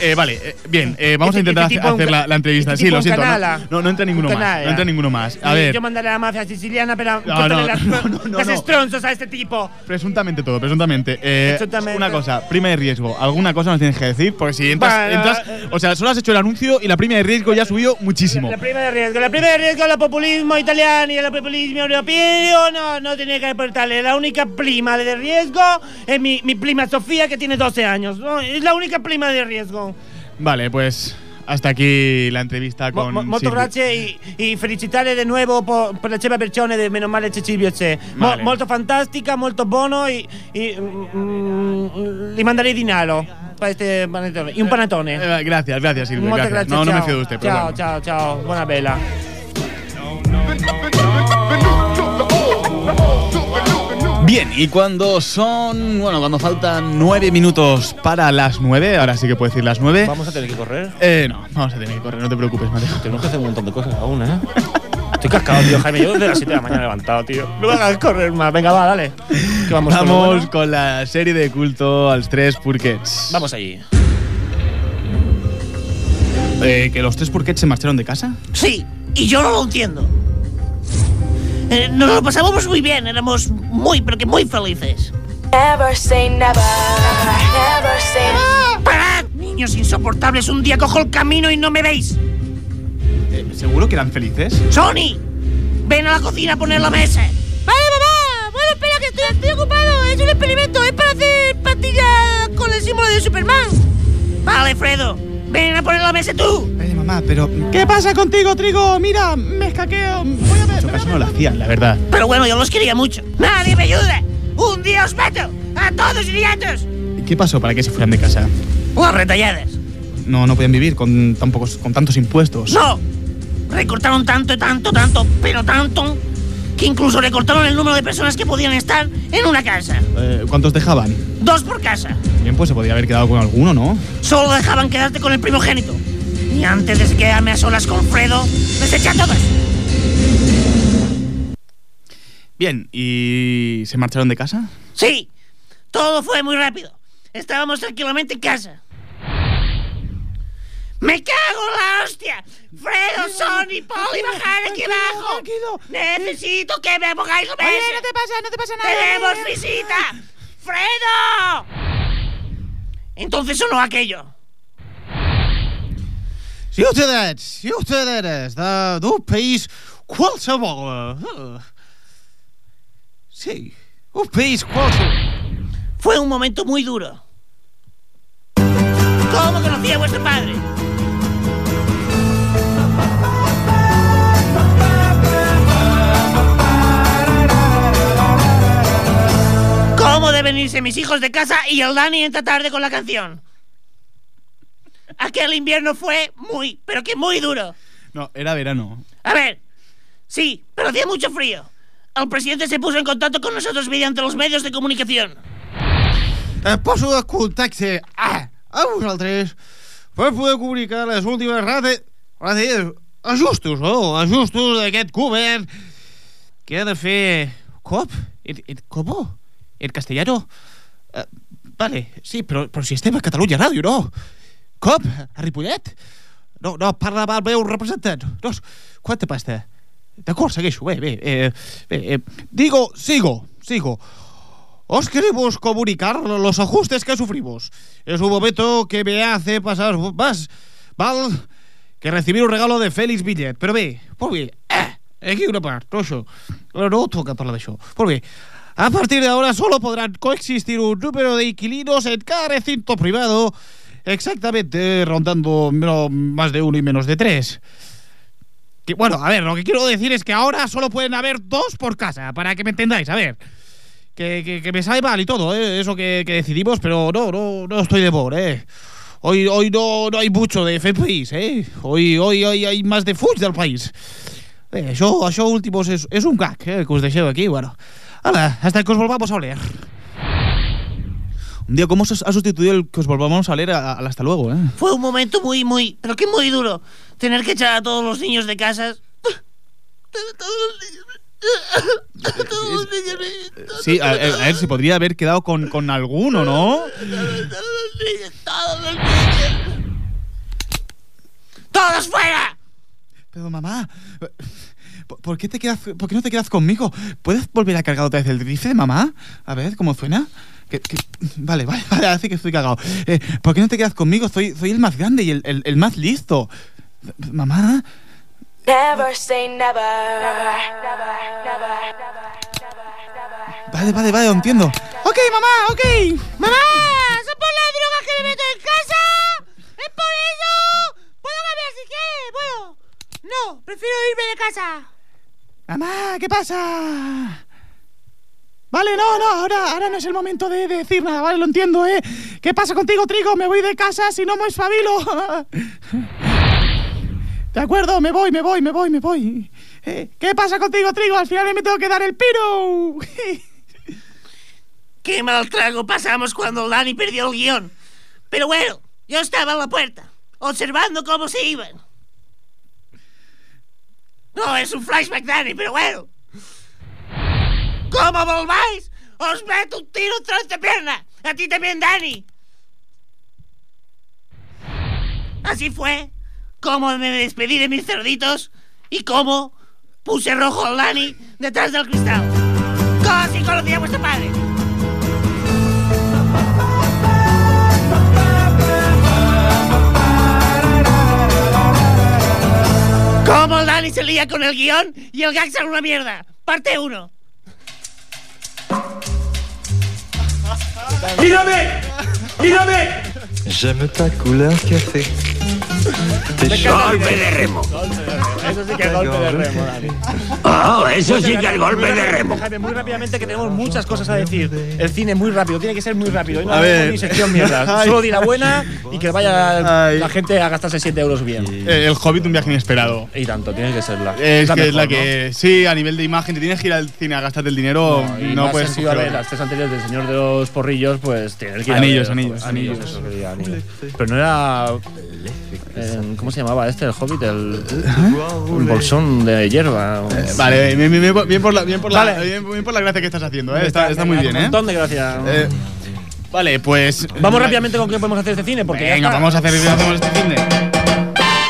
Eh, vale, eh, bien, eh, vamos Este- a intentar este hacer un la, la entrevista. este sí, lo siento. No, no, no entra ninguno Un más. No entra ninguno más. A ver, Yo mandaré a la mafia siciliana para No, no, las, las estronzos a este tipo. presuntamente todo, presuntamente. Eh, Presuntamente. Una cosa, prima de riesgo. ¿Alguna cosa nos tienes que decir? Porque si entras, Bueno, entras- eh, O sea, solo has hecho el anuncio y la prima de riesgo ya subió muchísimo. La prima de riesgo. La prima de riesgo al populismo italiano y al populismo europeo no, no tenía que aportarle. La única prima de riesgo es mi, mi prima Sofía, que tiene 12 años. Es la única prima de riesgo. Vale, pues hasta aquí la entrevista con. mo- molto grazie e, e felicitare di nuovo po- per la ceva versione di Meno male c'è. Mo- Vale. molto fantastica, molto buono e, e, mm, li dinaro. Pa este panettone. Y un panettone. Eh, gracias, gracias, Silvia. Molto Gracias. grazie, No, no me ciao. fío de usted, pero Ciao, bueno. ciao, ciao. Buona bella. Bien, y cuando son. Bueno, cuando faltan nueve minutos para las nueve, ahora sí que puedo decir las nueve. Vamos a tener que correr. Eh, no, vamos a tener que correr, no te preocupes, Mateo. Tenemos que hacer un montón de cosas aún, ¿eh? Estoy cascado, tío, Jaime. Yo desde las 7 de la mañana levantado, tío. No me hagas correr más. Venga, va, dale. Que vamos, con lo la serie de culto als tres Purquets. Vamos allí. Eh, ¿Que los tres Purquets se marcharon de casa? Sí, y yo no lo entiendo. Eh, nos lo pasábamos muy bien, éramos muy, pero que muy felices. Never say never, never say ¡Parad! Niños insoportables, un día cojo el camino y no me veis. Eh, ¿Seguro que eran felices? ¡Sony! Ven a la cocina a poner la mesa. Vale, mamá. Bueno, espera que estoy, estoy ocupado. Es un experimento. Es para hacer pastillas con el símbolo de Superman. Vale, Fredo. Ven a poner la mesa tú. Mamá, pero. ¿Qué pasa contigo, Trigo? Mira, me escaqueo. Voy a ver. En caso no lo hacían, la verdad. Pero bueno, yo los quería mucho. ¡Nadie me ayuda! ¡Un día os meto! ¡A todos idiotas! ¿Qué pasó para que se fueran de casa? ¡Unas retalladas! No, no pueden vivir con, tan pocos, con tantos impuestos. ¡No! Recortaron tanto, tanto, tanto, pero tanto, que incluso recortaron el número de personas que podían estar en una casa. Eh, ¿Cuántos dejaban? Dos por casa. Bien, pues se podía haber quedado con alguno, ¿no? Solo dejaban quedarte con el primogénito. Y antes de quedarme a solas con Fredo, les eché a todos. Bien, ¿y se marcharon de casa? Sí, todo fue muy rápido. Estábamos tranquilamente en casa. ¡Me cago en la hostia! ¡Fredo, Sony, Poli, bajar aquí abajo! ¡Necesito que me pongáis la mesa! Oye, no te pasa, no te pasa nada. ¡Tenemos visita! ¡Fredo! Entonces sonó aquello. Si ustedes de- d'un país qualsevol... eh, Sí, un país qualsevol... Fue un momento muy duro. ¿Cómo conocí a vuestro padre? ¿Cómo deben irse mis hijos de casa y el Dani entra tarde con la canción? Aquel invierno fue muy, pero que muy duro. No, era verano. A ver, sí, pero hacía mucho frío. El presidente se puso en contacto con nosotros mediante los medios de comunicación. Eh, poso de contacte a, a vosaltres per poder comunicar les últimes rate, rate, ajustos, no? Ajustos d'aquest govern que ha de fer... Cop? Et, et, com? En castellano? Eh, vale, sí, però, però si estem a Catalunya Ràdio, no? Com? A Ripollet? No, no, parla amb el meu representant. No, quanta pasta? D'acord, segueixo. Bé, bé. Eh, bé eh, digo, sigo, sigo. Os queremos comunicar los ajustes que sufrimos. Es un momento que me hace pasar más mal que recibir un regalo de Félix Villet. Però bé, molt bé. Ah, aquí una part, no això. No, no toca parlar d'això. Molt bé. A partir de ahora solo podrán coexistir un número de inquilinos en cada recinto privado, exactamente rondando más de uno y menos de tres. Bueno, a ver, lo que quiero decir es que ahora solo pueden haber dos por casa, para que me entendáis. A ver, que, que, me sabe mal y todo, ¿eh? eso que, que decidimos, pero no, no, no estoy de por, ¿eh? Hoy, hoy no, no hay mucho de país, ¿eh? Hoy, hoy, hoy hay más de fuig del país. Eh, això, això últimos és, és un gag, eh, que us deixeu aquí, bueno. Hasta que us volvamos a oler. Un día, ¿cómo ha sustituido el que os volvamos a leer a- al hasta luego, eh? Fue un momento muy, muy, pero que muy duro. Tener que echar a todos los niños de casas. Sí, a, a- a ver, se podría haber quedado con, con alguno, ¿no? ¡Todos fuera! Pero mamá, ¿por, por qué te quedas, por qué no te quedas conmigo? ¿Puedes volver a cargar otra vez el rifle, mamá? A ver, ¿cómo suena? Que- que- vale, vale, vale, sí que estoy cagado. Eh, ¿Por qué no te quedas conmigo? Soy, soy el más grande y el, el- el más listo. Mamá, Never say never. vale, vale, vale, lo entiendo. Ok, mamá, ok. ¡Mamá! ¡Son por las drogas que me meto en casa! ¡Es por eso! ¿Puedo cambiar si quieres? Bueno, no, prefiero irme de casa. Mamá, ¿qué pasa? Vale, no, no, ahora, ahora no es el momento de, de decir nada, vale, lo entiendo, ¿eh? ¿Qué pasa contigo, Trigo? Me voy de casa si no me espabilo. De acuerdo, me voy, me voy, me voy, me voy. Eh, ¿Qué pasa contigo, Trigo? Al final me tengo que dar el piro. ¡Qué mal trago pasamos cuando Dani perdió el guion! Pero bueno, yo estaba en la puerta, observando cómo se iban. No, es un flashback, Dani, pero bueno. ¿Cómo volváis? ¡Os meto un tiro tras de pierna! ¡A ti también, Dani! Así fue como me despedí de mis cerditos y cómo puse rojo al Dani detrás del cristal. Casi conocí a vuestro padre. Cómo el Dani se lía con el guion y el gag sale una mierda. Parte 1. ¡Mírame! ¡Mírame! J'aime ta couleur café. Golpe de remo. Eso sí que es golpe de remo, Dani. Oh, eso sí que es golpe de remo. Jaime, muy rápidamente que tenemos muchas cosas a decir. El cine muy rápido, tiene que ser muy rápido. Hoy no A ver. ni sección mierda. Solo di la buena y que vaya Ay. la gente a gastarse 7 euros bien. Eh, el Hobbit, un viaje inesperado. Y tanto, tiene que serla. Es la que es la que. Sí, a nivel de imagen, te tienes que ir al cine a gastarte el dinero. ¿no? Y No, más puedes. si iba a ver cogerlo. las tres anteriores del Señor de los Porrillos, pues tienes que ir a Anillos, ver- anillos, anillos. eso anillos. Pero no era. Eh, ¿Cómo se llamaba este? El Hobbit, el. Un bolsón de hierba. Vale, bien, bien, bien, por la, bien, por la, Vale. bien, por la gracia que estás haciendo, ¿eh? Está, está muy bien, Un ¿eh? montón de gracias. Eh, Vale, pues. Vamos rápidamente con qué podemos hacer este cine, porque Venga, vamos a hacer hacemos este fin de.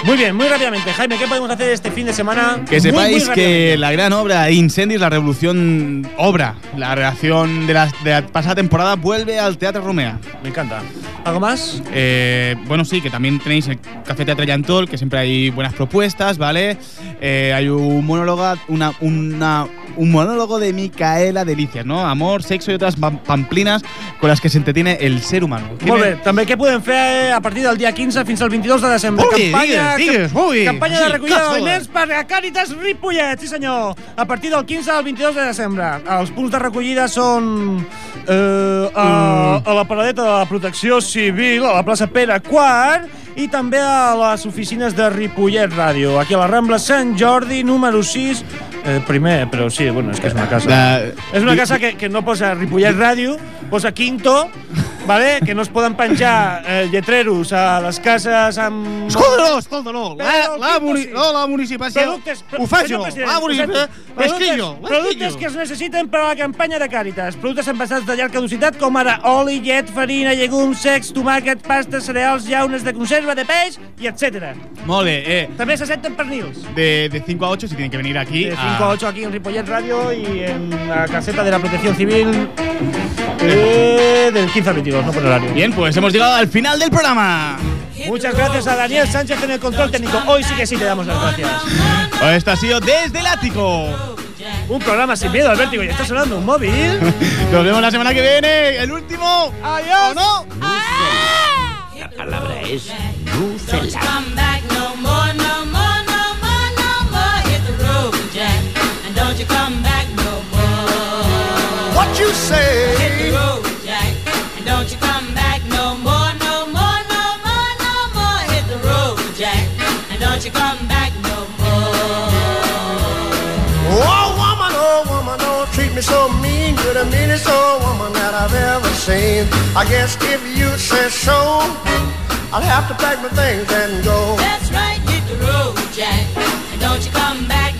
Muy bien, muy rápidamente. Jaime, ¿qué podemos hacer este fin de semana? Que Muy, sepáis muy que rápidamente. la gran obra Incendies, la revolución obra, la reacción de la, de la pasada temporada vuelve al Teatro Romea. Me encanta. ¿Algo más? Eh, bueno, sí, que también tenéis el Café Teatro Yantol, que siempre hay buenas propuestas, ¿vale? Eh, hay un monólogo, una, una, un monólogo de Micaela Delicias, ¿no? Amor, sexo y otras pam- pamplinas con las que se entretiene el ser humano. Molt bé, també què podem fer a partir del dia 15 fins al 22 de desembre? Ui, campanya, digues, digues, ui. campanya Sí, de recollida cazola. d'aliments per a Càritas Ripollet, sí senyor. A partir del 15 al 22 de desembre. Els punts de recollida són eh, a, a la paradeta de la protecció civil, a la plaça Pere IV, i també a les oficines de Ripollet Ràdio, aquí a la Rambla Sant Jordi, número 6, eh, primer, però sí, bueno, és que és una casa. La- És una casa que, que no posa Ripollet Ràdio, posa Quinto, vale? que no es poden penjar eh, lletreros a les cases amb... Escolta-no, escolta-no. La, Però la, Quinto muni, no, la municipalitat. Productes, Ho faig jo. La ho municipalitat. sento. L'esquillo, Productes, productes que es necessiten per a la campanya de Càritas. Productes envasats de llarga caducitat com ara oli, llet, farina, llegums, secs, tomàquet, pasta, cereals, llaunes de conserva, de peix i etc. Molt bé, eh. També s'accepten pernils. De, de 5 a 8 si tienen que venir aquí. De 5 a- a 8 aquí en Ripollet Radio y en la caseta de la Protección Civil eh, del 15 al 22, no por horario. Bien, pues hemos llegado al final del programa. Muchas gracias a Daniel Sánchez en el control técnico. Hoy sí que sí te damos las gracias. Esto ha sido Desde el Ático. Un programa sin miedo al vértigo y está sonando un móvil. Nos vemos la semana que viene. El último. Adiós. ¿O no? La palabra es Don't you Lucela. come back no more, no more, no more, no more. Hit the road, Jack, and don't you come back no more. What you say? Me so mean, you're the meanest old woman that I've ever seen. I guess if you say so, I'll have to pack my things and go. That's right, hit the road, Jack. And don't you come back